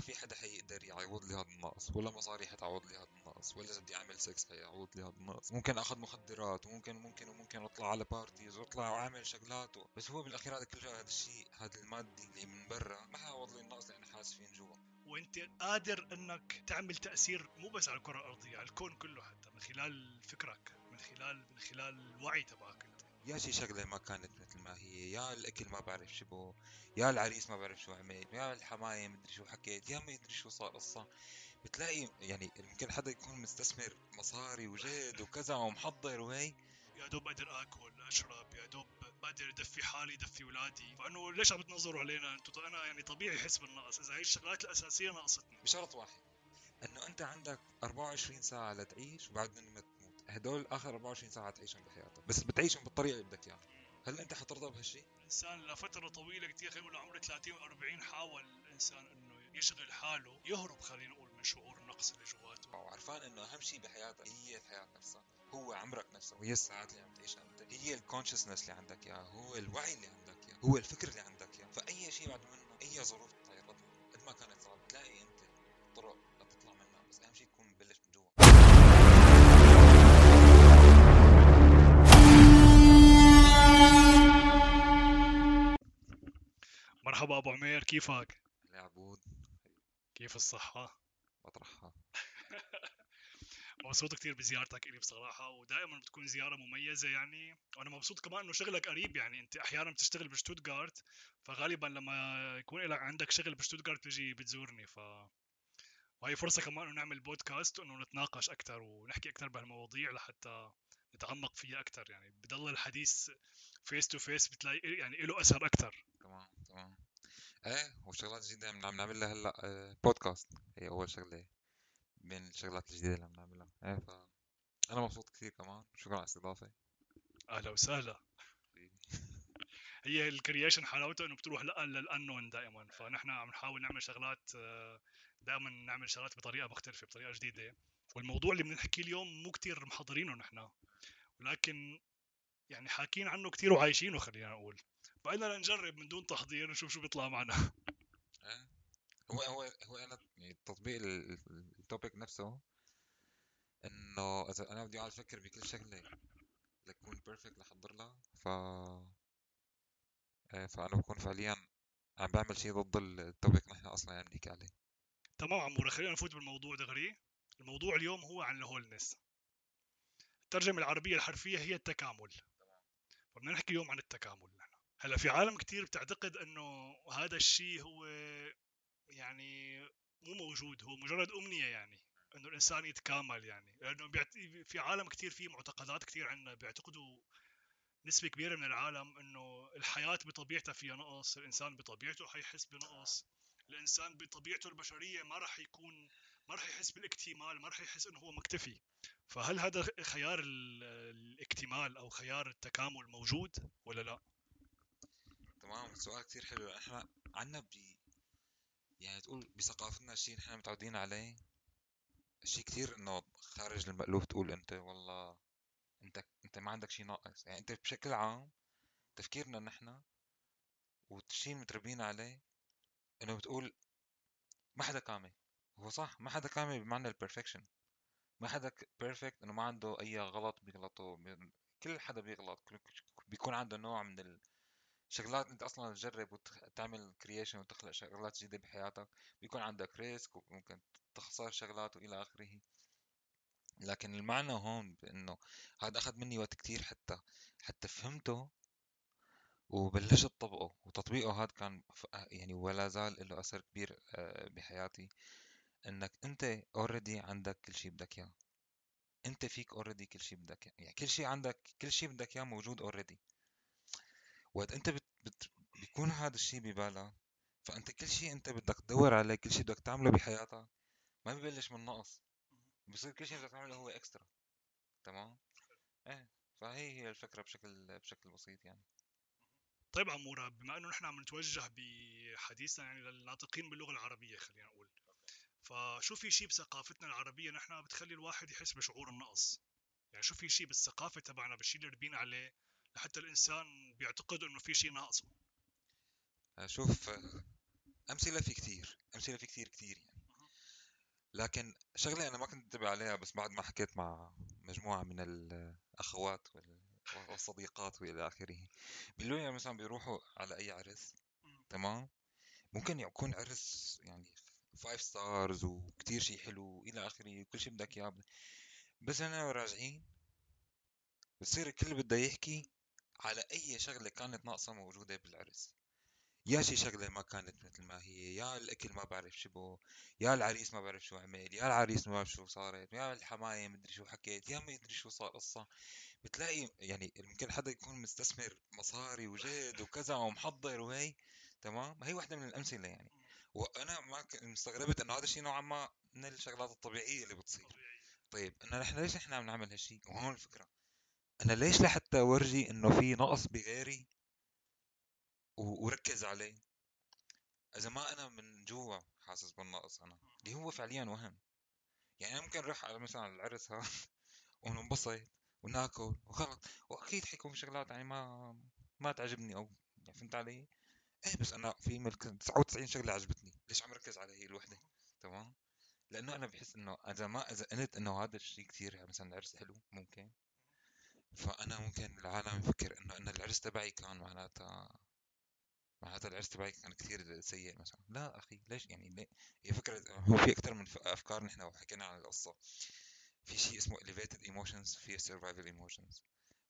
في حدا حيقدر يعوض لي هذا النقص ولا مصاري حتعوض لي هذا النقص ولا بدي أعمل سكس حيعوض لي هذا النقص. ممكن اخذ مخدرات وممكن ممكن وممكن أطلع على parties وأطلع وأعمل شغلات بس هو بالأخير هذا كله هذا الشيء هذا المادي اللي من برا ما حيعوض لي النقص اللي أنا حاسس فيه جوا. وأنت قادر إنك تعمل تأثير مو بس على الكرة الأرضية على الكون كله حتى من خلال فكرك من خلال من خلال الوعي تبعك. يا شي شغلة ما كانت مثل ما هي يا الأكل ما بعرف شبه يا العريس ما بعرف شو عمل يا الحماية مدري شو حكيت يا ما يدري شو صار قصه بتلاقي يعني يمكن حدا يكون مستثمر مصاري وجهد وكذا ومحضر وهي. يا دوب بقدر آكل أشرب يا دوب بقدر أدفي حالي أدفي اولادي فأنه ليش عم بتنظروا علينا أنتم أنا يعني طبيعي أحس بالنقص. إذا هي الشغلات الأساسية ناقصتني. بشرط واحد إنه أنت عندك 24 ساعة لتعيش وبعد ما تموت هدول آخر 24 ساعة تعيشهم بحياتك. بس بتعيشهم بالطريقة اللي بدك إياها. هل أنت حترضى بهالشيء الانسان لفترة طويلة كثير خلينا نقول عمر 30 و40 حاول الإنسان إنه يشغل حاله يهرب خلينا نقول من شعور النقص اللي جواته. وعرفان إنه أهم شيء بحياتك هي الحياة نفسها هو عمرك نفسه وهي الساعات اللي عم تعيشها أنت هي الكونشسنس اللي عندك اياه هو الوعي اللي عندك اياه هو الفكر اللي عندك اياه فأي شيء بعد منه أي ظروف مرحبا أبو عمير كيفك؟ يا عبود كيف الصحة؟ بطرحها. مبسوط كثير بزيارتك إلي بصراحة ودائما بتكون زيارة مميزة يعني وأنا مبسوط كمان إنه شغلك قريب يعني أنت أحيانا بتشتغل بشتوتغارت فغالبا لما يكون لك عندك شغل بشتوتغارت بتجي بتزورني ف وهي فرصة كمان إنه نعمل بودكاست وإنه نتناقش أكثر ونحكي أكثر بهالمواضيع لحتى نتعمق فيها أكثر يعني بضل الحديث face to face بتلاقي يعني له أثر أكثر تمام تمام. إيه وشغلات جديدة عم نعمل لها هلأ آه، بودكاست هي أول شغلة بين الشغلات الجديدة اللي عم نعملها إيه ف أنا مبسوط كثير كمان. شكرا على الاستضافة. أهلا وسهلا. هي ال creation حلاوته إنه بتروح للانون دائما. فنحن عم نحاول نعمل شغلات آه، دائما نعمل شغلات بطريقة مختلفة بطريقة جديدة. والموضوع اللي بنحكيه اليوم مو كتير محضرينه نحن. ولكن يعني حاكين عنه كتير وعايشينه خلينا نقول. فقلنا نجرب من دون تحضير نشوف شو بيطلع معنا. هو هو هو أنا يعني تطبيق ال- ال- ال topic نفسه إنه إذا أنا بدي أقعد أفكر بكل شغلة لكون perfect لحضر لها ف إيه فأنا بكون فعليا عم بعمل شيء ضد ال topic نحن أصلا عم نحكي عليه. تمام عمورة خلينا نفوت بالموضوع دغري الموضوع اليوم هو عن الهولنس الترجمة العربية الحرفية هي التكامل. فبدنا نحكي اليوم عن التكامل. هلأ في عالم كتير بتعتقد إنه هذا الشيء هو يعني مو موجود هو مجرد أمنية يعني إنه الإنسان يتكامل يعني لأنه بيعت... في عالم كتير في معتقدات كتير عندنا بيعتقدوا نسبة كبيرة من العالم إنه الحياة بطبيعتها فيها نقص، الإنسان بطبيعته حيحس بنقص، الإنسان بطبيعته البشرية ما راح يكون ما راح يحس بالإكتمال، ما راح يحس إنه هو مكتفي. فهل هذا خيار ال- الإكتمال أو خيار التكامل موجود ولا لا؟ تمام؟ سؤال كثير حلو. إحنا عنا ب يعني تقول بثقافتنا شيء نحن متعودين عليه؟ شيء كثير إنه خارج المألوف تقول أنت والله أنت أنت ما عندك شيء ناقص. يعني أنت بشكل عام تفكيرنا نحن والشيء متربيين عليه إنه بتقول ما حدا كامل. هو صح ما حدا كامل بمعنى ال perfection ما حدا perfect إنه ما عنده أي غلط بيغلطه. بي- كل حدا بيغلط. بيكون عنده نوع من الشغلات انت أصلا تجرب وتعمل creation وتخلق شغلات جديدة بحياتك بيكون عندك risk وممكن تخسر شغلات وإلى آخره. لكن المعنى هون بإنه هذا أخذ مني وقت كتير حتى حتى فهمته وبلشت طبقه وتطبيقه. هذا كان يعني ولا زال له أثر كبير آه، بحياتي. إنك أنت already عندك كل شيء بدك إياه. أنت فيك already كل شيء بدك إياه. يعني كل شيء عندك كل شيء بدك إياه موجود already وقت أنت بت... بيكون هذا الشيء ببالك فأنت كل شيء أنت بدك تدور عليه كل شيء بدك تعمله بحياتك ما ببلش من نقص. بصير كل شيء بدك تعمله هو اكسترا تمام؟ إيه. فهي هي الفكرة بشكل بشكل بسيط يعني. طيب عمورة بما إنه نحن عم نتوجه بحديثنا يعني للناطقين باللغة العربية خلينا نقول فشو في شيء بثقافتنا العربية نحن بتخلي الواحد يحس بشعور النقص؟ يعني شو في شيء بالثقافة تبعنا بالشيء اللي ربينا عليه لحتى الإنسان بيعتقد إنه في شيء ناقصه. شوف أمثلة في كثير أمثلة في كثير كثير يعني. لكن شغلة أنا ما كنت انتبه عليها بس بعد ما حكيت مع مجموعة من الأخوات والصديقات وإلى آخره بيقولوا لي مثلا بيروحوا على أي عرس تمام؟ ممكن يكون عرس يعني five stars وكتير شيء حلو إلى آخره وكل شيء بدك إياه. بس أنا راجعين بصير الكل بده يحكي على أي شغلة كانت ناقصة موجودة بالعرس. يا شي شغلة ما كانت مثل ما هي يا الأكل ما بعرف شبه يا العريس ما بعرف شو عمل يا العريس ما بعرف شو صارت يا الحماية مدري شو حكيت يا ما أدري شو صار قصة. بتلاقي يعني ممكن حدا يكون مستثمر مصاري وجهد وكذا ومحضر وهي تمام؟ هي واحدة من الأمثلة يعني. وأنا ما استغربت إنه هذا الشيء نوعا ما من الشغلات الطبيعية اللي بتصير. طيب إنه نحن ليش نحن عم نعمل هالشيء وهون الفكرة. أنا ليش لحتى أورجي إنه في نقص بغيري وركز عليه؟ إذا ما أنا من جوا حاسس بالنقص أنا. اللي هو فعليا وهم. يعني أنا ممكن أروح على مثلا العرس هذا وننبسط وناكل وخلص وأكيد حيكون في شغلات يعني ما ما تعجبني أو يعني فهمت علي؟ إيه بس أنا في ملك 99 شغلة عجبتني. ليش عم ركز على هي الوحدة؟ تمام؟ لأنه أنا بحس إنه إذا ما إذا قلت إنه هذا الشيء كثير يعني مثلا العرس حلو ممكن. فأنا ممكن العالم يفكر إنه إن العرس تبعي كان معناتها معناتها العرس تبعي كان كثير سيء مثلا. لا أخي ليش؟ يعني ليه؟ هي فكرة هو في أكثر من أفكار نحن وحكينا عن القصة. في شيء اسمه elevated emotions في survival emotions.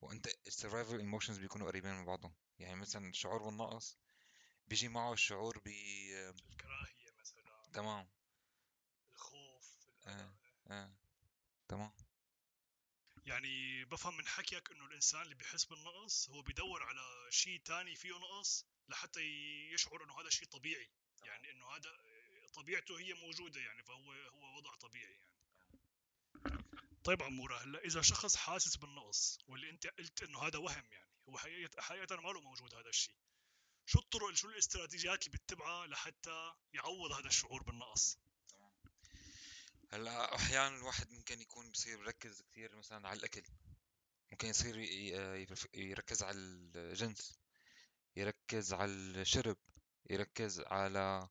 وأنت survival emotions بيكونوا قريبين من بعضهم. يعني مثلا الشعور بالنقص بيجي معه الشعور ب الكراهية مثلا. تمام. الخوف آه. آه. تمام. يعني بفهم من حكيك إنه الإنسان اللي بيحس بالنقص هو بيدور على شيء تاني فيه نقص لحتى يشعر إنه هذا شيء طبيعي. يعني إنه هذا طبيعته هي موجودة يعني فهو هو وضع طبيعي يعني. طيب عمورة هلأ إذا شخص حاسس بالنقص واللي أنت قلت إنه هذا وهم يعني هو حقيقة حقيقة ما له موجود هذا الشيء شو الطرق شو الاستراتيجيات اللي بتتبعها لحتى يعوض هذا الشعور بالنقص؟ هلا أحيانا الواحد ممكن يكون بصير يركز كثير مثلا على الأكل. ممكن يصير يركز على الجنس يركز على الشرب يركز على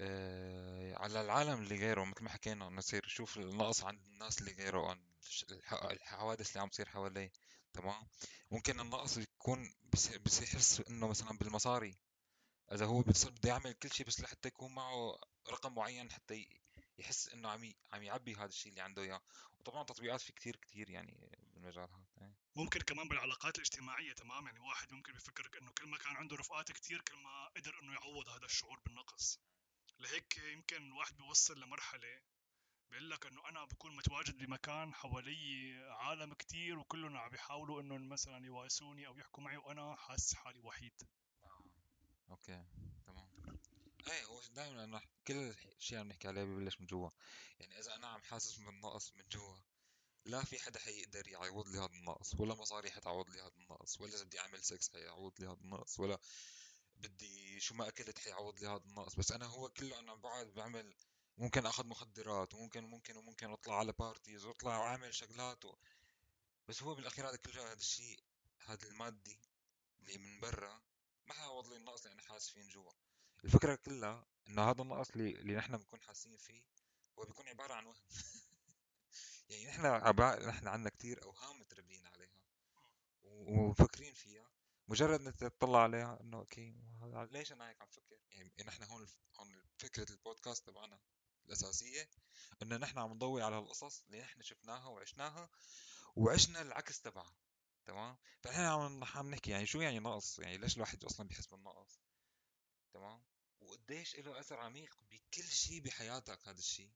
آه، على العالم اللي غيره. مثل ما حكينا إنه يصير يشوف النقص عند الناس اللي غيره عن الحوادث اللي عم تصير حواليه. تمام؟ ممكن النقص يكون بس يحس إنه مثلا بالمصاري. إذا هو بده يعمل كل شيء بس لحتى يكون معه رقم معين حتى يحس إنه عم عم يعبي هذا الشيء اللي عنده إياه. وطبعا تطبيقات في كثير كثير يعني بالمجال هذا إيه. ممكن كمان بالعلاقات الاجتماعية تمام يعني واحد ممكن بيفكر إنه كل ما كان عنده رفقات كثير كل ما قدر إنه يعوض هذا الشعور بالنقص. لهيك يمكن الواحد بيوصل لمرحلة بيقول لك إنه أنا بكون متواجد بمكان حوالي عالم كتير وكلهم عم بيحاولوا إنه مثلا يواسوني أو يحكوا معي وأنا حاسس حالي وحيد. آه. okay. تمام. إيه هو دائما أنا كل الشيء اللي بنحكي عليه ببلش من جوا. يعني إذا أنا عم حاسس بالنقص من جوا لا في حدا حيقدر يعوض لي هذا النقص ولا مصاري حتعوض لي هذا النقص ولا إذا بدي أعمل سكس حيعوض لي هذا النقص ولا بدي شو ما أكلت حيعوض لي هذا النقص. بس أنا هو كله أنا بقعد بعمل ممكن آخذ مخدرات وممكن وممكن وممكن أطلع على parties وأطلع وأعمل شغلات و... بس هو بالأخير هذا كله هذا الشيء هذا المادي اللي من برا ما حيعوض لي النقص اللي أنا حاسس فيه من جوا. الفكرة كلها انه هذا النقص اللي, اللي نحن بنكون حاسين فيه هو بيكون عبارة عن وهم. يعني نحن عبا... نحن عندنا كثير أوهام متربيين عليها ومفكرين فيها. مجرد إنك تطلع عليها إنه okay ليش أنا هيك عم فكر؟ يعني نحن هون هون فكرة البودكاست تبعنا الأساسية إنه نحن عم نضوي على القصص اللي نحن شفناها وعشناها وعشنا العكس تبعها. تمام؟ فنحن عم نحكي يعني شو يعني نقص؟ يعني ليش الواحد أصلا بيحس بالنقص؟ تمام؟ وقديش له أثر عميق بكل شيء بحياتك هذا الشيء.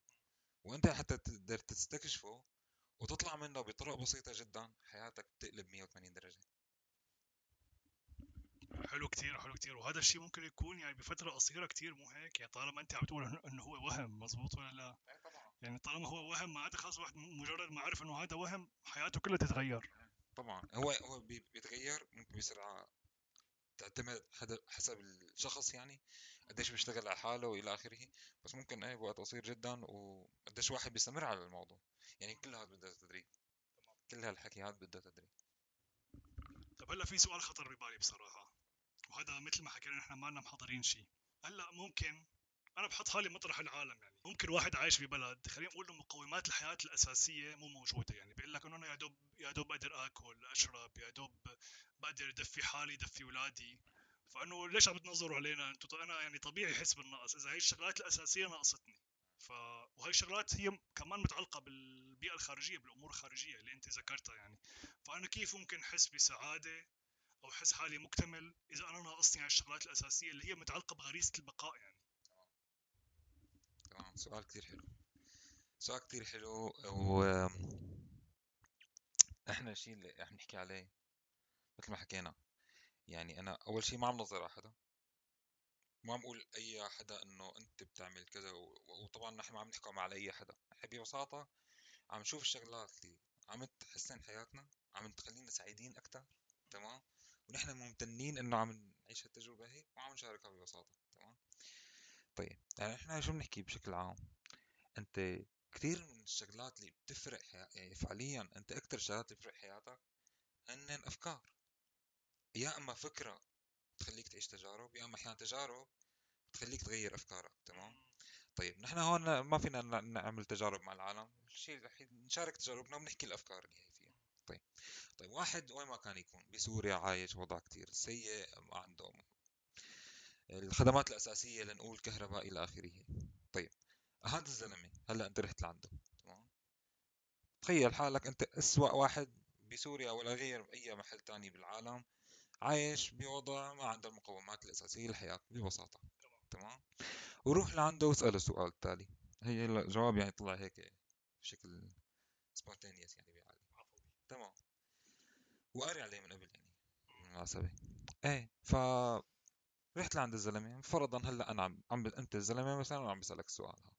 وأنت حتى تقدر تستكشفه وتطلع منه بطرق بسيطة جدا حياتك بتقلب 180 درجة. حلو كتير حلو كتير. وهذا الشيء ممكن يكون يعني بفترة قصيرة كتير مو هيك يعني طالما أنت عم تقول انه هو وهم مزبوط ولا لا؟ يعني طالما هو وهم معناته خلص واحد مجرد ما عرف إنه هذا وهم حياته كلها تتغير. طبعا. هو هو بيتغير ممكن بسرعة تعتمد حسب الشخص يعني. قديش بيشتغل على حاله وإلى آخره بس ممكن إيه بوقت قصير جدا وقديش واحد بيستمر على الموضوع. يعني كل هذا بده تدريب. كل هالحكي هذا بده تدريب. طب هلأ في سؤال خطر ببالي بصراحة وهذا مثل ما حكينا نحن ما لنا محضرين شيء هلأ ممكن أنا بحط حالي مطرح العالم يعني. ممكن واحد عايش ببلد خلينا نقول إنه مقومات الحياة الأساسية مو موجودة يعني. بيقول لك إنه أنا يا دوب يا دوب بقدر آكل أشرب يا دوب بقدر أدفي حالي أدفي اولادي فإنه ليش عم بتنظروا علينا؟ أنتم أنا يعني طبيعي احس بالنقص. إذا هي الشغلات الأساسية ناقصتني ف وهي الشغلات هي كمان متعلقة بالبيئة الخارجية بالأمور الخارجية اللي أنت ذكرتها يعني. فأنا كيف ممكن احس بسعادة أو احس حالي مكتمل إذا أنا ناقصني هاي الشغلات الأساسية اللي هي متعلقة بغريزه البقاء يعني؟ تمام. سؤال كتير حلو. سؤال كتير حلو. و إحنا الشيء اللي عم نحكي عليه مثل ما حكينا يعني أنا أول شيء ما عم نظر على حدا ما عم أقول أي حدا إنه أنت بتعمل كذا وطبعا نحن ما عم نحكم على أي حدا. نحن ببساطة عم نشوف الشغلات اللي عم تحسن حياتنا عم تخلينا سعيدين أكثر تمام؟ ونحن ممتنين إنه عم نعيش هالتجربة هي وعم نشاركها ببساطة تمام؟ طيب يعني إحنا شو بنحكي بشكل عام؟ أنت كثير من الشغلات اللي بتفرق حيا... يعني فعليا أنت أكثر الشغلات اللي بتفرق حياتك هن أفكار. يا أما فكرة تخليك تعيش تجارب يا أما أحيانا تجارب تخليك تغير أفكارك تمام؟ طيب نحن هون ما فينا نعمل تجارب مع العالم الشيء الوحيد نشارك تجاربنا وبنحكي الأفكار اللي هي فيها. طيب طيب واحد وين ما كان يكون بسوريا عايش وضع كتير سيء ما عنده الخدمات الأساسية لنقول كهرباء إلى آخره. طيب هذا الزلمة هلأ أنت رحت لعنده تمام؟ تخيل حالك أنت أسوأ واحد بسوريا ولا غير اي محل تاني بالعالم. عايش بوضع ما عنده المقومات الأساسية للحياه ببساطة. تمام؟ وروح لعنده واسأله السؤال التالي هي الجواب يعني طلع هيك بشكل سبونتينيوس يعني بعالي تمام؟ وقاري عليه من قبل يعني بالمناسبه إيه ف رحت لعند الزلمة. فرضا هلأ أنا عم, عم أنت الزلمة مثلا وعم بسألك السؤال هذا.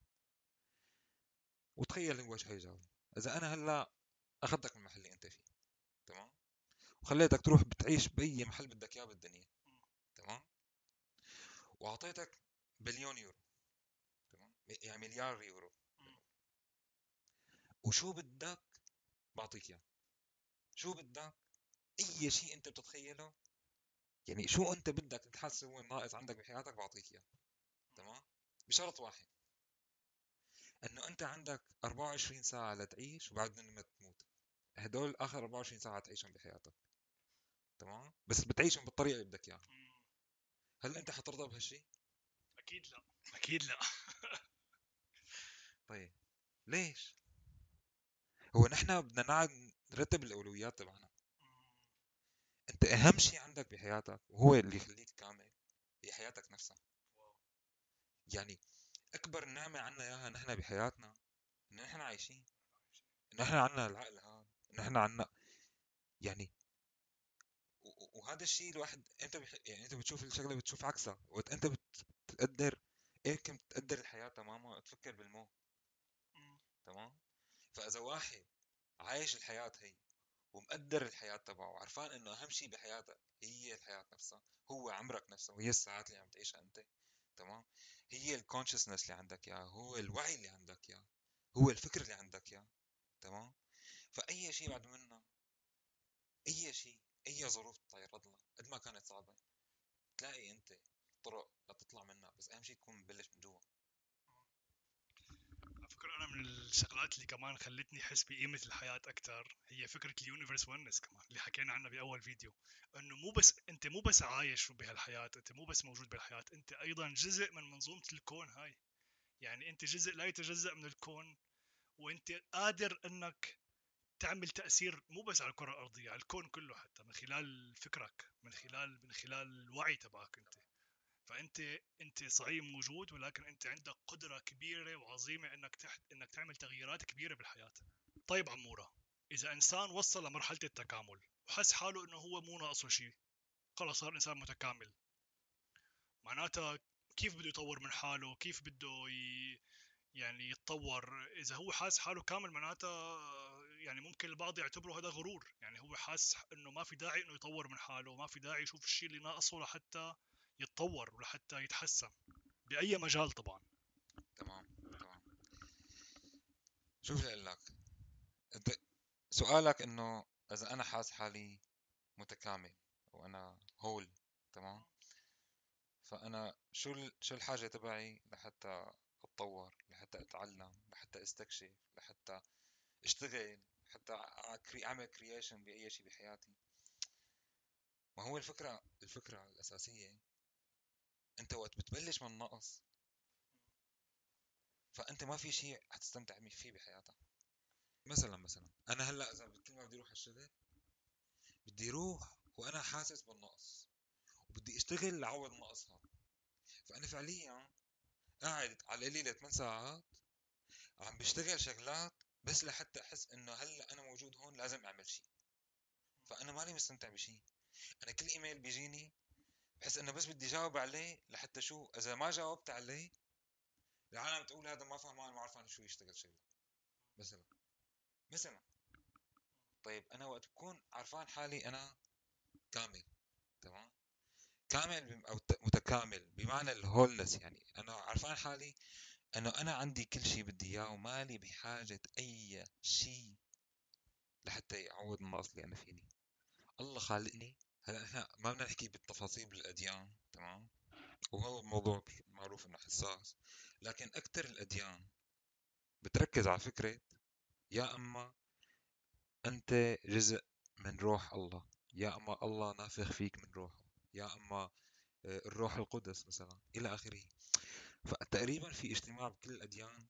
وتخيل هو إيش حيجاوب إذا أنا هلأ أخذتك من المحل اللي أنت فيه. وخليتك تروح بتعيش بأي محل بدك إياه بالدنيا تمام؟ وأعطيتك بليون يورو تمام؟ يعني مليار يورو وشو بدك بعطيك إياه. شو بدك؟ أي شيء أنت بتتخيله يعني شو أنت بدك تحس هو ناقص عندك بحياتك بعطيك إياه تمام؟ بشرط واحد إنه أنت عندك 24 ساعة لتعيش وبعدين ما تموت. هدول آخر 24 ساعة تعيشهم بحياتك. تمام؟ بس بتعيشهم بالطريقة اللي بدك إياها. هل أنت حترضى بهالشيء أكيد لا. أكيد لا. طيب ليش؟ هو نحن بدنا نقعد نرتب الأولويات تبعنا. أنت أهم شيء عندك بحياتك وهو اللي يخليك كامل هي حياتك نفسها. يعني أكبر نعمة عنا إياها نحن بحياتنا إن نحن عايشين. إن نحن عنا العقل هذا. إن نحن عنا يعني وهذا الشيء الواحد أنت بح... يعني أنت بتشوف الشغلة بتشوف عكسها. وقت أنت بتقدر إيه كم تقدر الحياة تماما تفكر بالموت. تمام؟ فإذا واحد عايش الحياة هي ومقدر الحياة تبعه وعرفان إنه أهم شيء بحياتك هي الحياة نفسها هو عمرك نفسه وهي الساعات اللي عم تعيشها أنت. تمام؟ هي ال consciousness اللي عندك إياه هو الوعي اللي عندك إياه هو الفكر اللي عندك إياه. تمام؟ فأي شيء بعد منه أي شيء اي ظروف تتعرض لها قد ما كانت صعبة. تلاقي أنت طرق لتطلع منها بس أهم شيء تكون مبلش من جوا. على فكرة أنا من الشغلات اللي كمان خلتني أحس بقيمة الحياة أكثر هي فكرة ال universe oneness كمان اللي حكينا عنها بأول فيديو. إنه مو بس أنت مو بس عايش بهالحياة أنت مو بس موجود بهالحياة أنت أيضا جزء من منظومة الكون هاي. يعني أنت جزء لا يتجزأ من الكون وأنت قادر إنك تعمل تأثير مو بس على الكرة الأرضية على الكون كله حتى من خلال فكرك من خلال من خلال الوعي تبعك أنت. فأنت أنت صحيح موجود ولكن أنت عندك قدرة كبيرة وعظيمة إنك تحت إنك تعمل تغييرات كبيرة بالحياة. طيب عمورة إذا إنسان وصل لمرحلة التكامل وحس حاله إنه هو مو ناقصه شيء خلص صار إنسان متكامل معناتها كيف بده يطور من حاله؟ كيف بده ي... يعني يتطور؟ إذا هو حاس حاله كامل معناتها يعني ممكن البعض يعتبره هذا غرور. يعني هو حاس إنه ما في داعي إنه يطور من حاله وما في داعي يشوف الشيء اللي ناقصه لحتى يتطور ولحتى يتحسن. بأي مجال طبعا. تمام تمام. شوف لك؟ أنت سؤالك إنه إذا أنا حاس حالي متكامل وأنا هول تمام؟ فأنا شو. شو الحاجة تبعي لحتى أتطور لحتى أتعلم لحتى أستكشف لحتى أشتغل؟ حتى أعمل كرييشن بأي شيء بحياتي. ما هو الفكرة الفكرة الأساسية. أنت وقت بتبلش من نقص فأنت ما في شيء حتستمتع فيه بحياتك. مثلا مثلا أنا هلأ إذا كل ما بدي أروح الشغل بدي أروح وأنا حاسس بالنقص وبدي أشتغل لعوض النقص هذا فأنا فعليا قاعد على القليله 8 ساعات عم بشتغل شغلات بس لحتى أحس إنه هلأ أنا موجود هون لازم أعمل شيء فأنا ماني مستمتع بشيء أنا كل إيميل بيجيني بحس إنه بس بدي جاوب عليه لحتى شو إذا ما جاوبت عليه العالم تقول هذا ما فهمان ما عرفان شو يشتغل شغله مثلا. مثلا. طيب أنا وقت بكون عرفان حالي أنا كامل تمام؟ كامل أو متكامل بمعنى الهولنس يعني أنا عرفان حالي إنه أنا عندي كل شيء بدي إياه ومالي بحاجة أي شيء لحتى يعوض النقص اللي أنا فيني. الله خالقني. هلا إحنا ما بدنا نحكي بالتفاصيل بالأديان تمام؟ وهو موضوع معروف إنه حساس. لكن أكثر الأديان بتركز على فكرة يا أما أنت جزء من روح الله يا أما الله نافخ فيك من روحه يا أما آه، الروح القدس مثلا إلى آخره. فتقريبا في اجتماع بكل الأديان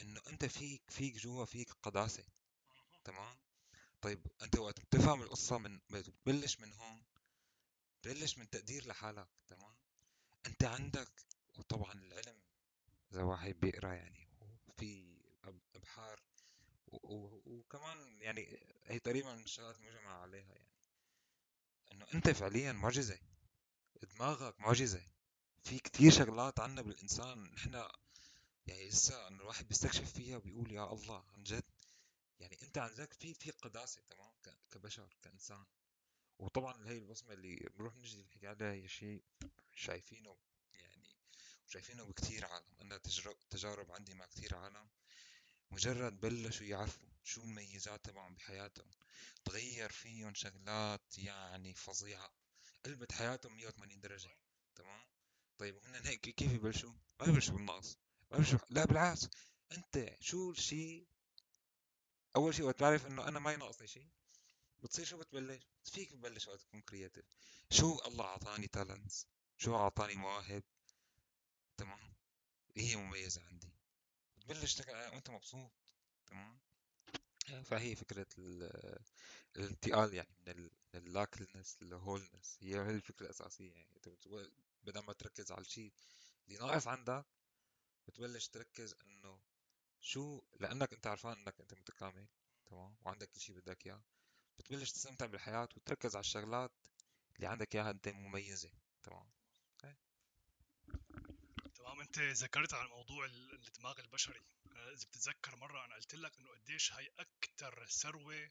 إنه أنت فيك فيك جوا فيك قداسة تمام؟ طيب أنت وقت بتفهم القصة من بتبلش من هون بتبلش من تقدير لحالك تمام؟ أنت عندك وطبعا العلم إذا واحد بيقرأ يعني في أبحار وكمان يعني هي تقريبا الشغلات مجمع عليها يعني إنه أنت فعليا معجزة دماغك معجزة. في كتير شغلات عنا بالإنسان نحن يعني لسه إنه الواحد بيستكشف فيها وبيقول يا الله عن جد. يعني أنت عن جد في في قداسة تمام كبشر كإنسان. وطبعا هي البصمة اللي بنروح نجي نحكي عليها هي شيء شايفينه يعني شايفينه بكتير عالم. أنا تجارب عندي مع كتير عالم. مجرد بلشوا يعرفوا شو المميزات تبعهم بحياتهم. تغير فيهم شغلات يعني فظيعة. قلبت حياتهم 180 درجة تمام. طيب هن هيك كيف يبلشوا؟ ما يبلشوا بالنقص ما يبلشوا لا بالعكس انت شو الشيء اول شيء وقت تعرف انه أنا ما ينقصني شيء بتصير شو بتبلش؟ فيك تبلش وقت تكون creative شو الله اعطاني talents شو اعطاني مواهب تمام هي مميزة عندي بتبلش تشتغل وانت مبسوط تمام فهي فكرة الانتقال يعني من اللاكلنس للهولنس هي هي الفكرة الأساسية يعني بدل ما تركز على الشيء اللي ناقص عندك بتبلش تركز إنه شو لأنك أنت عارفان إنك أنت متكامل تمام؟ وعندك كل شيء بدك إياه. بتبلش تستمتع بالحياة وتركز على الشغلات اللي عندك إياها انت مميزة تمام؟ تمام. أنت ذكرت عن موضوع الدماغ البشري. إذا بتتذكر مرة أنا قلت لك إنه قديش هاي أكثر ثروة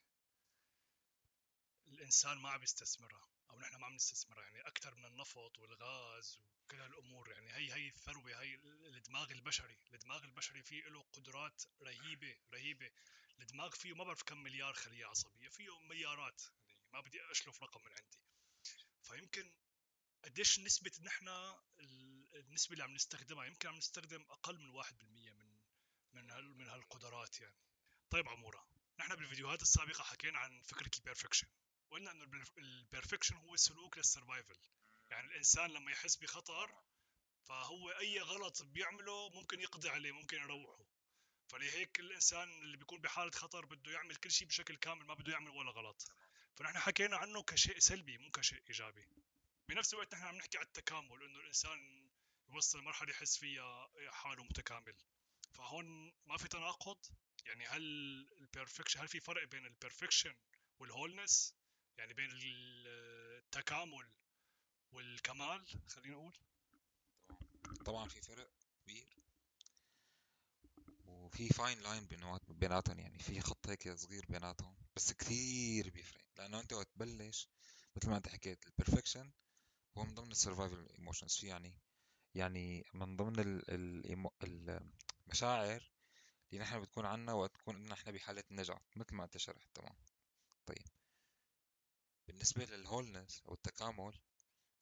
الإنسان ما عم يستثمرها. أو نحن ما عم نستثمرها يعني أكثر من النفط والغاز وكل هالأمور يعني هي هي الثروة هي الدماغ البشري الدماغ البشري فيه له قدرات رهيبة رهيبة. الدماغ فيه ما بعرف كم مليار خلية عصبية فيه مليارات يعني ما بدي أشلف رقم من عندي. فيمكن قديش نسبة نحن النسبة اللي عم نستخدمها يمكن عم نستخدم أقل من 1% من من هال من هالقدرات يعني. طيب عمورة نحن بالفيديوهات السابقة حكينا عن فكرة ال perfection. وقلنا إنه ال perfection هو سلوك لل survival. يعني الإنسان لما يحس بخطر فهو أي غلط بيعمله ممكن يقضي عليه ممكن يروحه. فلهيك الإنسان اللي بيكون بحالة خطر بده يعمل كل شيء بشكل كامل ما بده يعمل ولا غلط. فنحن حكينا عنه كشيء سلبي مو كشيء إيجابي. بنفس الوقت نحن عم نحكي على التكامل إنه الإنسان يوصل لمرحلة يحس فيها حاله متكامل. فهون ما في تناقض. يعني هل ال perfection هل في فرق بين ال perfection وال wholeness؟ يعني بين التكامل والكمال خلينا نقول. طبعا. في فرق كبير. وفي fine line بيناتهم يعني في خط هيك صغير بيناتهم بس كثير بيفرق. لأنه أنت وقت تبلش مثل ما أنت حكيت ال perfection هو من ضمن ال survival emotions شو يعني يعني من ضمن المشاعر اللي نحن بتكون عنا وقت تكون نحن بحالة نجاة مثل ما أنت شرحت. تمام. طيب. بالنسبة لل wholeness أو التكامل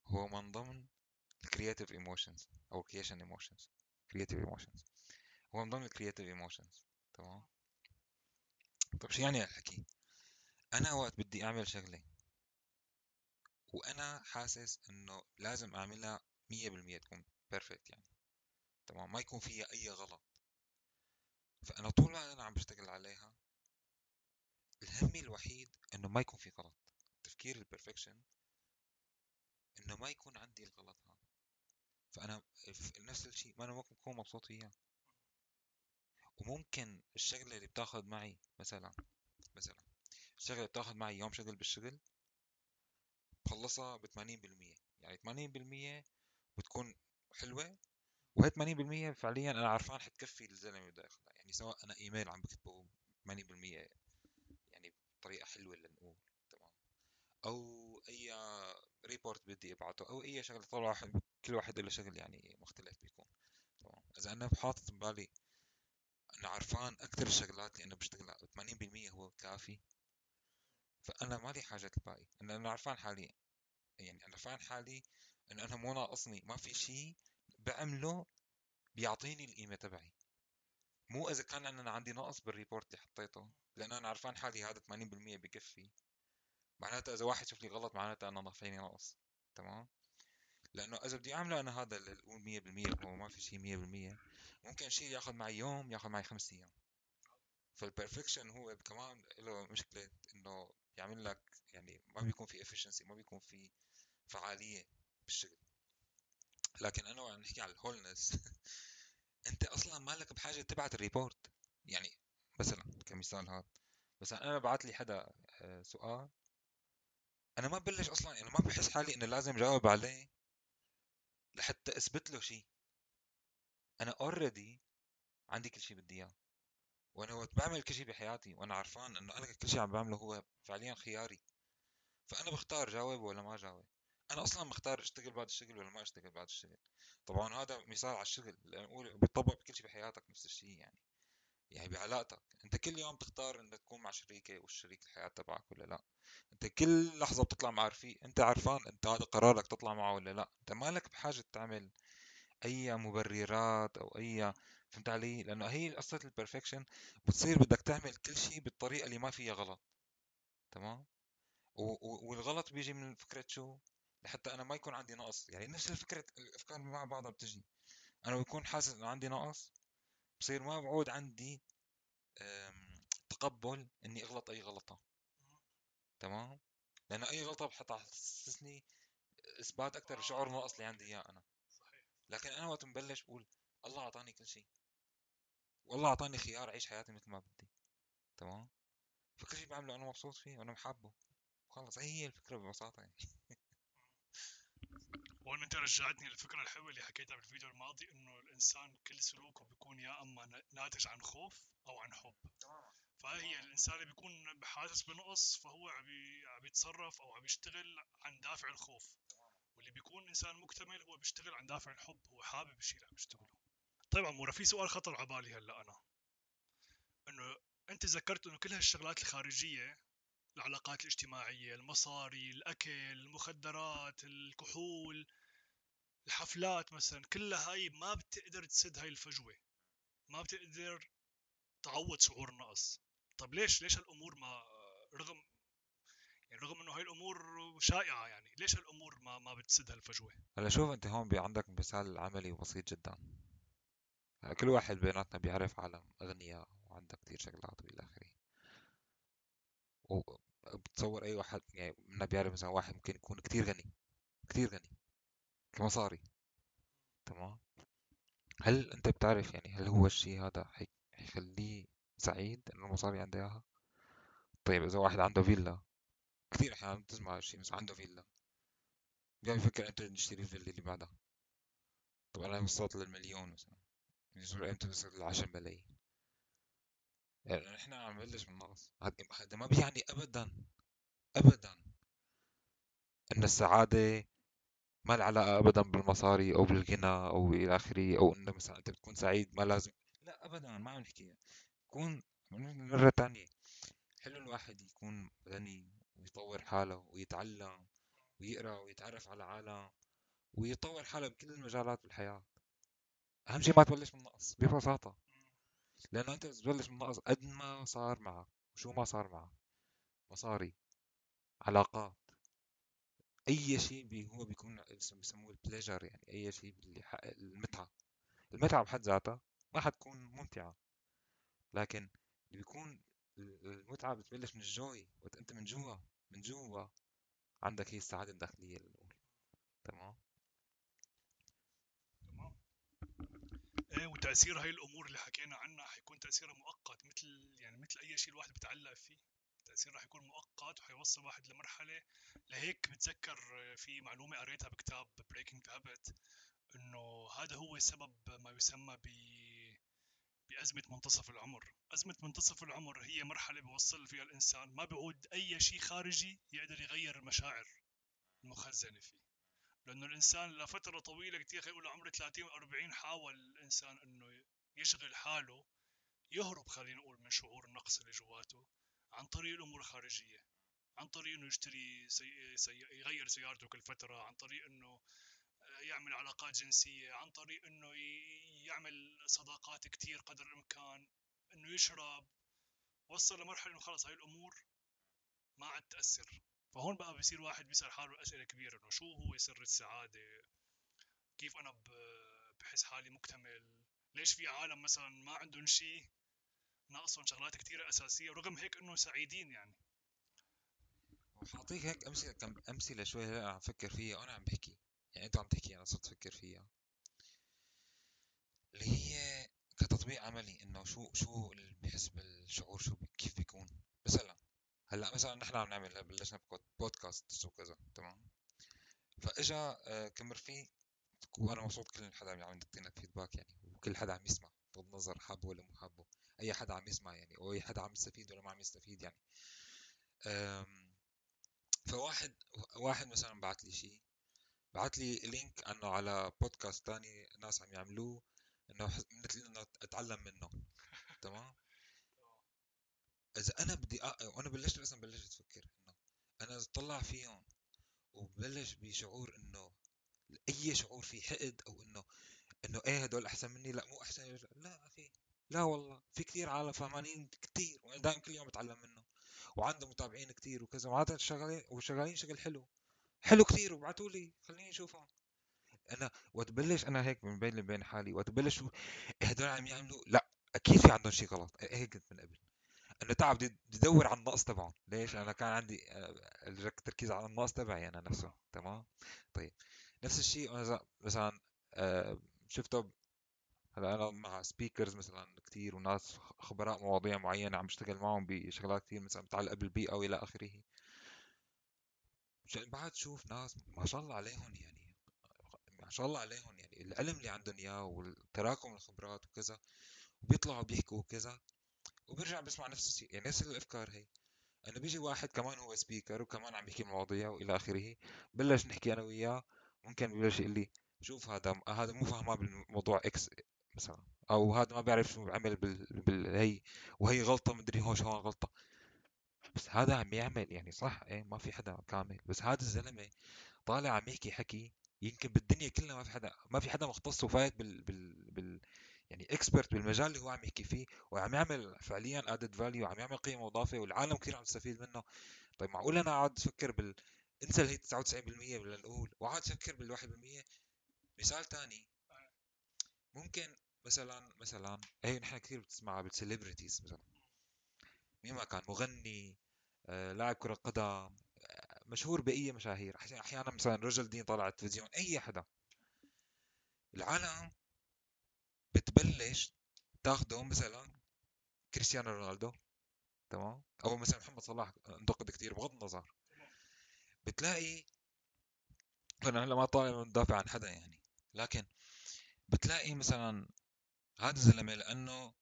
هو من ضمن ال creative emotions أو creation emotions creative emotions هو من ضمن ال creative emotions تمام؟ طب شو يعني الحكي أنا وقت بدي أعمل شغلة وأنا حاسس إنه لازم أعملها مية بالمية تكون perfect يعني تمام؟ ما يكون فيها أي غلط. فأنا طول ما أنا عم بشتغل عليها الهم الوحيد إنه ما يكون في غلط. تفكير ال perfection إنه ما يكون عندي الغلط هذا. فأنا نفس الشيء ما أنا ممكن أكون مبسوط فيها. وممكن الشغلة اللي بتاخذ معي مثلا مثلا الشغلة اللي بتاخذ معي يوم شغل بالشغل بخلصها ب 80% يعني 80% بتكون حلوة وهي 80% فعليا أنا عرفان حتكفي الزلمه اللي بده ياخذها يعني سواء أنا إيميل عم بكتبه 80% يعني بطريقة حلوة لنقول أو أي ريبورت بدي أبعته أو أي شغلة طبعا كل واحد له شغل يعني مختلف بيكون. تمام إذا أنا حاطط ببالي أنا عرفان أكثر الشغلات اللي أنا بشتغلها 80% هو كافي فأنا مالي حاجة الباقي. أنا أنا عرفان حالي يعني أنا عرفان حالي انه أنا مو ناقصني ما في شيء بعمله بيعطيني القيمة تبعي. مو إذا كان أنا عندي نقص بال report اللي حطيته لأن أنا عرفان حالي هذا 80% بكفي. معناته إذا واحد شوف لي غلط معناته أنا فيني نقص تمام؟ لأنه إذا بدي أعمله أنا هذا اللي أقول 100% هو ما في شيء 100% ممكن شيء ياخذ معي يوم ياخذ معي خمس أيام. فال perfection هو كمان له مشكلة إنه يعمل لك يعني ما بيكون في efficiency ما بيكون في فعالية بالشغل. لكن أنا وعم نحكي على ال wholeness أنت أصلا مالك بحاجة تبعت ال report يعني مثلا كمثال هذا مثلا أنا بعت لي حدا آه، سؤال أنا ما ببلش أصلا يعني ما بحس حالي إنه لازم جاوب عليه لحتى أثبت له شيء أنا اوريدي عندي كل شيء بدي إياه. وأنا وقت بعمل كل شيء بحياتي وأنا عرفان إنه أنا كل شيء عم بعمله هو فعليا خياري. فأنا بختار جاوب ولا ما جاوب. أنا أصلا مختار أشتغل بعد الشغل ولا ما أشتغل بعد الشغل. طبعا هذا مثال على الشغل نقول بيطبق بكل شيء بحياتك نفس الشيء يعني. يعني بعلاقتك. أنت كل يوم بتختار إنك تكون مع شريكة والشريك الحياة تبعك ولا لا. أنت كل لحظة بتطلع مع رفيق أنت عرفان أنت هذا قرارك تطلع معه ولا لا. أنت مالك بحاجة تعمل أي مبررات أو أي فهمت علي؟ لأنه هي قصة البرفكشن بتصير بدك تعمل كل شيء بالطريقة اللي ما فيها غلط. تمام؟ والغلط بيجي من فكرة شو؟ لحتى أنا ما يكون عندي نقص. يعني نفس الفكرة الأفكار مع بعضها بتجي. أنا بكون حاسس إنه عندي نقص بصير ما بعود عندي تقبل إني أغلط أي غلطة. تمام؟ لأنه أي غلطة حتحسسني إثبات أكثر شعور ناقص اللي عندي إياه أنا. لكن أنا وقت مبلش بقول الله أعطاني كل شيء. والله أعطاني خيار أعيش حياتي مثل ما بدي. تمام؟ فكل شيء بعمله أنا مبسوط فيه وأنا محبه. خلص هي الفكرة ببساطة يعني. وأن أنت رجعتني للفكرة الحلوة اللي حكيتها بالفيديو الماضي إنه الإنسان كل سلوكه بيكون يا أما ناتج عن خوف أو عن حب. فهي الإنسان اللي بيكون حاسس بنقص فهو عم يتصرف أو عم يشتغل عن دافع الخوف. واللي بيكون إنسان مكتمل هو بيشتغل عن دافع الحب هو حابب الشيء اللي عم يشتغله. طيب عمورة في سؤال خطر على بالي هلأ أنا. إنه أنت ذكرت إنه كل هالشغلات الخارجية العلاقات الاجتماعية المصاري الأكل المخدرات الكحول الحفلات مثلا كلها هاي ما بتقدر تسد هاي الفجوة. ما بتقدر تعوض شعور النقص طب ليش ليش هالأمور ما رغم يعني رغم إنه هاي الأمور شائعة يعني ليش هالأمور ما ما بتسد هالفجوة؟ هلا شوف أنت هون عندك مثال عملي بسيط جدا. كل واحد بيناتنا بيعرف عالم أغنياء وعنده كثير شغلات وإلى آخره. وبتصور أي واحد يعني منا بيعرف مثلا واحد ممكن يكون كثير غني كثير غني. كمصاري تمام؟ هل أنت بتعرف يعني هل هو الشيء هذا حيخليه سعيد انه المصاري عنده اياها طيب إذا واحد عنده فيلا كثير أحيانا بتسمع هالشيء مثلا عنده فيلا. قام يفكر إمتى نشتري الفيلا اللي بعدها. طب أنا وصلت للمليون مثلا. يصير إمتى بصير للعشر ملايين؟ يعني إحنا عم نبلش من النقص هذا ما بيعني ابدا. ابدا. إن السعادة ما لها علاقه ابدا بالمصاري أو بالغنى أو إلى آخره أو انه مثلا أنت بتكون سعيد ما لازم. لا ابدا ما عم نحكي يكون مرة تانية حلو الواحد يكون غني ويطور حاله ويتعلم ويقرأ ويتعرف على عالم ويطور حاله بكل المجالات بالحياة أهم شيء ما تبلش من النقص ببساطة. لأنه أنت تبلش من النقص قد ما صار معك وشو ما صار معك مصاري علاقات. أي شيء هو بيكون بيسموه البليجر يعني أي شيء اللي يحقق المتعة. المتعة بحد ذاتها ما حتكون ممتعة. لكن اللي بيكون المتعة بتبلش من الجوي. وقت أنت من جوا من جوا عندك هي السعادة الداخلية اللي نقول تمام؟ تمام. إيه وتأثير هاي الأمور اللي حكينا عنها حيكون تأثيرها مؤقت مثل يعني مثل أي شيء الواحد بتعلق فيه. التأثير راح يكون مؤقت وحيوصل واحد لمرحلة لهيك بتذكر في معلومة قريتها بكتاب بريكنج هابت إنه هذا هو سبب ما يسمى ب بأزمة منتصف العمر. أزمة منتصف العمر هي مرحلة بوصل فيها الإنسان ما بيعود أي شيء خارجي يقدر يغير المشاعر المخزنة فيه. لأنه الإنسان لفترة طويلة كتير خلينا نقول عمر 30 و 40 حاول الإنسان إنه يشغل حاله يهرب خلينا نقول من شعور النقص اللي جواته. عن طريق الأمور الخارجية عن طريق إنه يشتري سي... سي... يغير سيارته كل فترة عن طريق إنه يعمل علاقات جنسية عن طريق إنه يعمل صداقات كتير قدر الإمكان إنه يشرب. وصل لمرحلة إنه خلص هاي الأمور ما عاد تأثر. فهون بقى بصير واحد بيسأل حاله أسئلة كبيرة إنه شو هو سر السعادة؟ كيف أنا بحس حالي مكتمل؟ ليش في عالم مثلا ما عندهم شيء؟ ناقصهم شغلات كثيرة أساسية. ورغم هيك إنه سعيدين يعني. حاعطيك هيك أمثلة كم أمثلة شوي هلا عم فكر فيها وأنا عم بحكي. يعني أنت عم تحكي أنا صرت أفكر فيها. اللي هي كتطبيق عملي إنه شو شو بحس بالشعور شو كيف بيكون. مثلا هلا مثلا نحن عم نعمل بلشنا بودكاست وكذا تمام؟ فإجا آه، كم رفيق وأنا مبسوط كل حدا عم يعطينا feedback يعني وكل حدا عم يسمع بغض النظر حابه ولا مو حابه. أي حدا عم يسمع يعني أو أي حدا عم يستفيد ولا ما عم يستفيد يعني. فواحد واحد مثلا بعث لي شيء بعت لي link إنه على بودكاست تاني ناس عم يعملوه إنه مثل إنه أتعلم منه. تمام؟ إذا أنا بدي أ... وأنا بلشت أصلا بلشت أفكر إنه أنا اطلع فيهم وبلش بشعور إنه أي شعور في حقد أو إنه إنه إيه هدول أحسن مني؟ لا مو أحسن لا في. لا والله في كثير عالم فهمانين كثير وأنا دائما كل يوم بتعلم منه وعنده متابعين كثير وكذا وعادة شغالين وشغالين شغل حلو حلو كثير وابعتوا لي خليني أشوفهم. أنا وقت بلش أنا هيك من بين بين حالي وقت بلش هدول عم يعملوا لا أكيد في عندهم شيء غلط هيك كنت من قبل. إنه تعب بدي ادور على النقص تبعهم. ليش؟ أنا كان عندي التركيز على النقص تبعي أنا نفسه تمام؟ طيب نفس الشيء مثلا آه، شفته هلا أنا مع سبيكرز مثلا كثير وناس خبراء مواضيع معينة عم بشتغل معهم بشغلات كثير مثلا متعلقه بالبيئة وإلى آخره. بعد تشوف ناس ما شاء الله عليهم يعني ما شاء الله عليهم يعني العلم اللي عندهم إياه والتراكم الخبرات وكذا وبيطلعوا بيحكوا وكذا وبرجع بسمع نفس الشيء يعني نفس الأفكار هي. انه بيجي واحد كمان هو speaker وكمان عم يحكي مواضيع وإلى آخره بلش نحكي أنا وياه ممكن ببلش يقول لي شوف هذا هذا مو فاهمان بالموضوع X مثلا. أو هذا ما بيعرف شو عمل بال... بال... هي وهي غلطة مدري هون هون غلطة. بس هذا عم يعمل يعني صح إيه ما في حدا كامل. بس هذا الزلمة طالع عم يحكي حكي يمكن بالدنيا كلها ما في حدا ما في حدا مختص وفايت بال بال, بال يعني expert بالمجال اللي هو عم يحكي فيه وعم يعمل فعليا added value وعم يعمل قيمة مضافة والعالم كثير عم تستفيد منه. طيب معقول أنا اقعد أفكر بال انسى هي 99% بدنا نقول واقعد أفكر بال 1% مثال ثاني ممكن مثلا مثلا هي نحن كثير بتسمعها بال celebrities مثلا. مين ما كان مغني آه، لاعب كرة قدم آه، مشهور بأي مشاهير. أحيانا مثلا رجل دين طالع على التلفزيون أي حدا. العالم بتبلش تاخده مثلا كريستيانو رونالدو تمام؟ أو مثلا محمد صلاح انتقد كثير بغض النظر. بتلاقي أنا هلأ ما طالع مدافع عن حدا يعني. لكن بتلاقي مثلا هذا الزلمة لأنه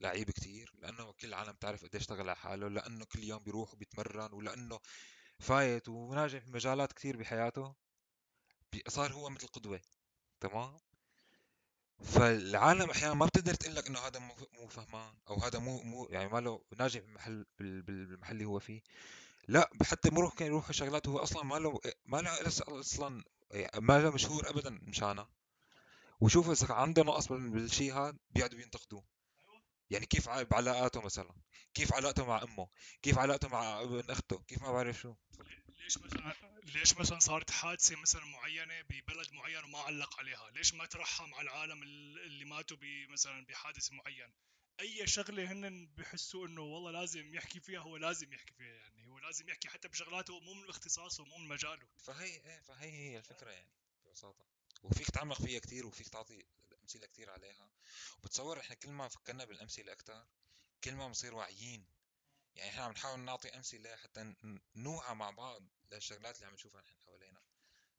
لعيب كتير لأنه كل العالم تعرف قد يشتغل على حاله لأنه كل يوم بيروح وبيتمرن ولأنه فايت وناجح في مجالات كثير بحياته صار هو مثل قدوة تمام؟ فالعالم أحيانا ما بتقدر تقول لك إنه هذا مو فهمان أو هذا مو مو يعني ما له ناجح بالمحل بالمحل اللي هو فيه. لا حتى ممكن يروح شغلات هو أصلا ما له ما له أصلا ما له مشهور ابدا مشانها وشوف إذا عنده نقص بالشيء هذا بيقعدوا بينتقدوه. يعني كيف بعلاقاته مثلا؟ كيف علاقته مع أمه؟ كيف علاقته مع ابن أخته؟ كيف ما بعرف شو. ليش مثلا ليش مثلا صارت حادثة مثلا معينة ببلد معين وما علق عليها؟ ليش ما ترحم على العالم اللي ماتوا مثلا بحادث معين؟ أي شغلة هن بحسوا إنه والله لازم يحكي فيها هو لازم يحكي فيها يعني. هو لازم يحكي حتى بشغلاته مو من اختصاصه مو من مجاله. فهي إيه فهي هي الفكرة يعني ببساطة. وفيك تعمق فيها كثير وفيك تعطي أمثلة كثير عليها. وبتصور إحنا كل ما فكرنا بالأمثلة أكثر كل ما بنصير واعيين. يعني إحنا عم نحاول نعطي أمثلة حتى نوعى مع بعض للشغلات اللي عم نشوفها نحن حوالينا.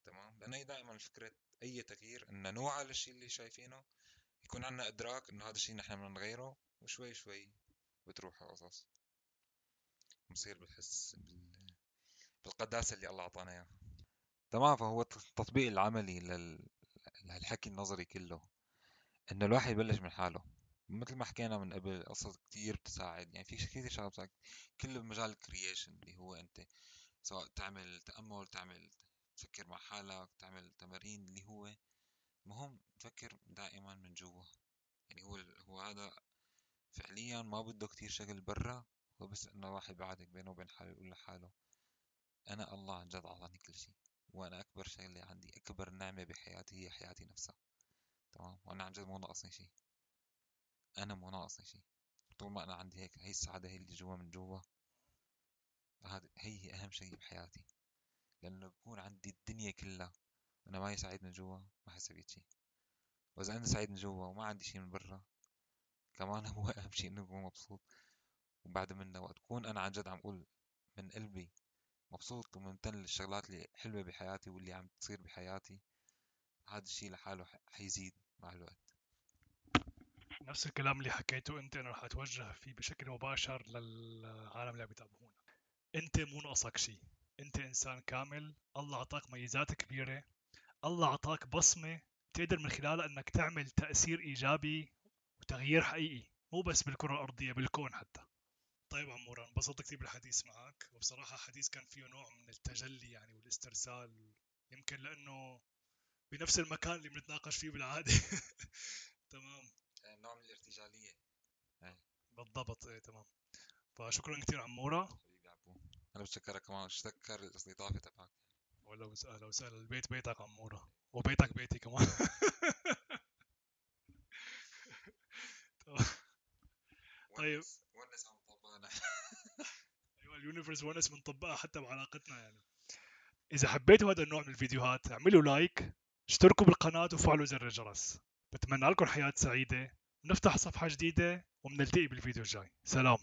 تمام؟ لأنه هي دائما فكرة أي تغيير ان نوعى للشيء اللي شايفينه يكون عندنا إدراك إنه هذا الشيء نحن بدنا نغيره وشوي شوي بتروح القصص. بنصير بنحس بالقداسة اللي الله أعطانا إياها. تمام فهو التطبيق العملي لل... للحكي النظري كله إنه الواحد يبلش من حاله. مثل ما حكينا من قبل قصص كتير بتساعد يعني في كثير شغلات بتساعد. كله بمجال الكرييشن اللي هو أنت سواء تعمل تأمل تعمل تفكر مع حالك تعمل تمارين اللي هو مهم تفكر دائما من جوا. يعني هو هو هذا فعليا ما بده كتير شغل برا هو بس إنه واحد بعدك بينه وبين حاله يقول لحاله أنا الله عن جد أعطاني كل شيء وأنا أكبر شغله عندي أكبر نعمة بحياتي هي حياتي نفسها. تمام؟ وأنا عن جد مو ناقصني شيء. أنا مو ناقصني شيء. طول ما أنا عندي هيك هي السعادة هي اللي جوا من جوا. هذه هي أهم شيء بحياتي. لأنه بكون عندي الدنيا كلها. وأنا ما سعيد من جوا ما حسويت شيء. وإذا أنا سعيد من جوا وما عندي شيء من برا كمان هو أهم شيء إنه أكون مبسوط. وبعد منه وقت أكون أنا عن جد عم أقول من قلبي مبسوط وممتن للشغلات اللي حلوة بحياتي واللي عم تصير بحياتي. هذا الشيء لحاله حيزيد مع الوقت. نفس الكلام اللي حكيته انت أنا رح اتوجه فيه بشكل مباشر للعالم اللي عم يتابعونا. انت مو ناقصك شيء انت انسان كامل. الله اعطاك ميزات كبيرة. الله اعطاك بصمة تقدر من خلالها انك تعمل تأثير إيجابي وتغيير حقيقي. مو بس بالكرة الأرضية بالكون حتى. طيب عمورة انبسطت كثير بالحديث معك وبصراحة حديث كان فيه نوع من التجلي يعني والاسترسال يمكن لأنه بنفس المكان اللي بنتناقش فيه بالعادة. تمام. يعني نوع من الارتجالية. إيه. بالضبط إيه تمام. فشكرا كثير عمورة. حبيبي عبو أنا بتشكرك كمان بتشكر الاستضافة تبعك. ولا وسهلا وسهلا البيت بيتك عمورة. وبيتك بيتي كمان. طيب once عم طبقنا أيوه ال universe once بنطبقها حتى بعلاقتنا يعني. إذا حبيتوا هذا النوع من الفيديوهات اعملوا لايك اشتركوا بالقناة وفعلوا زر الجرس. بتمنى لكم حياة سعيدة ونفتح صفحة جديدة وبنلتقي بالفيديو الجاي. سلام.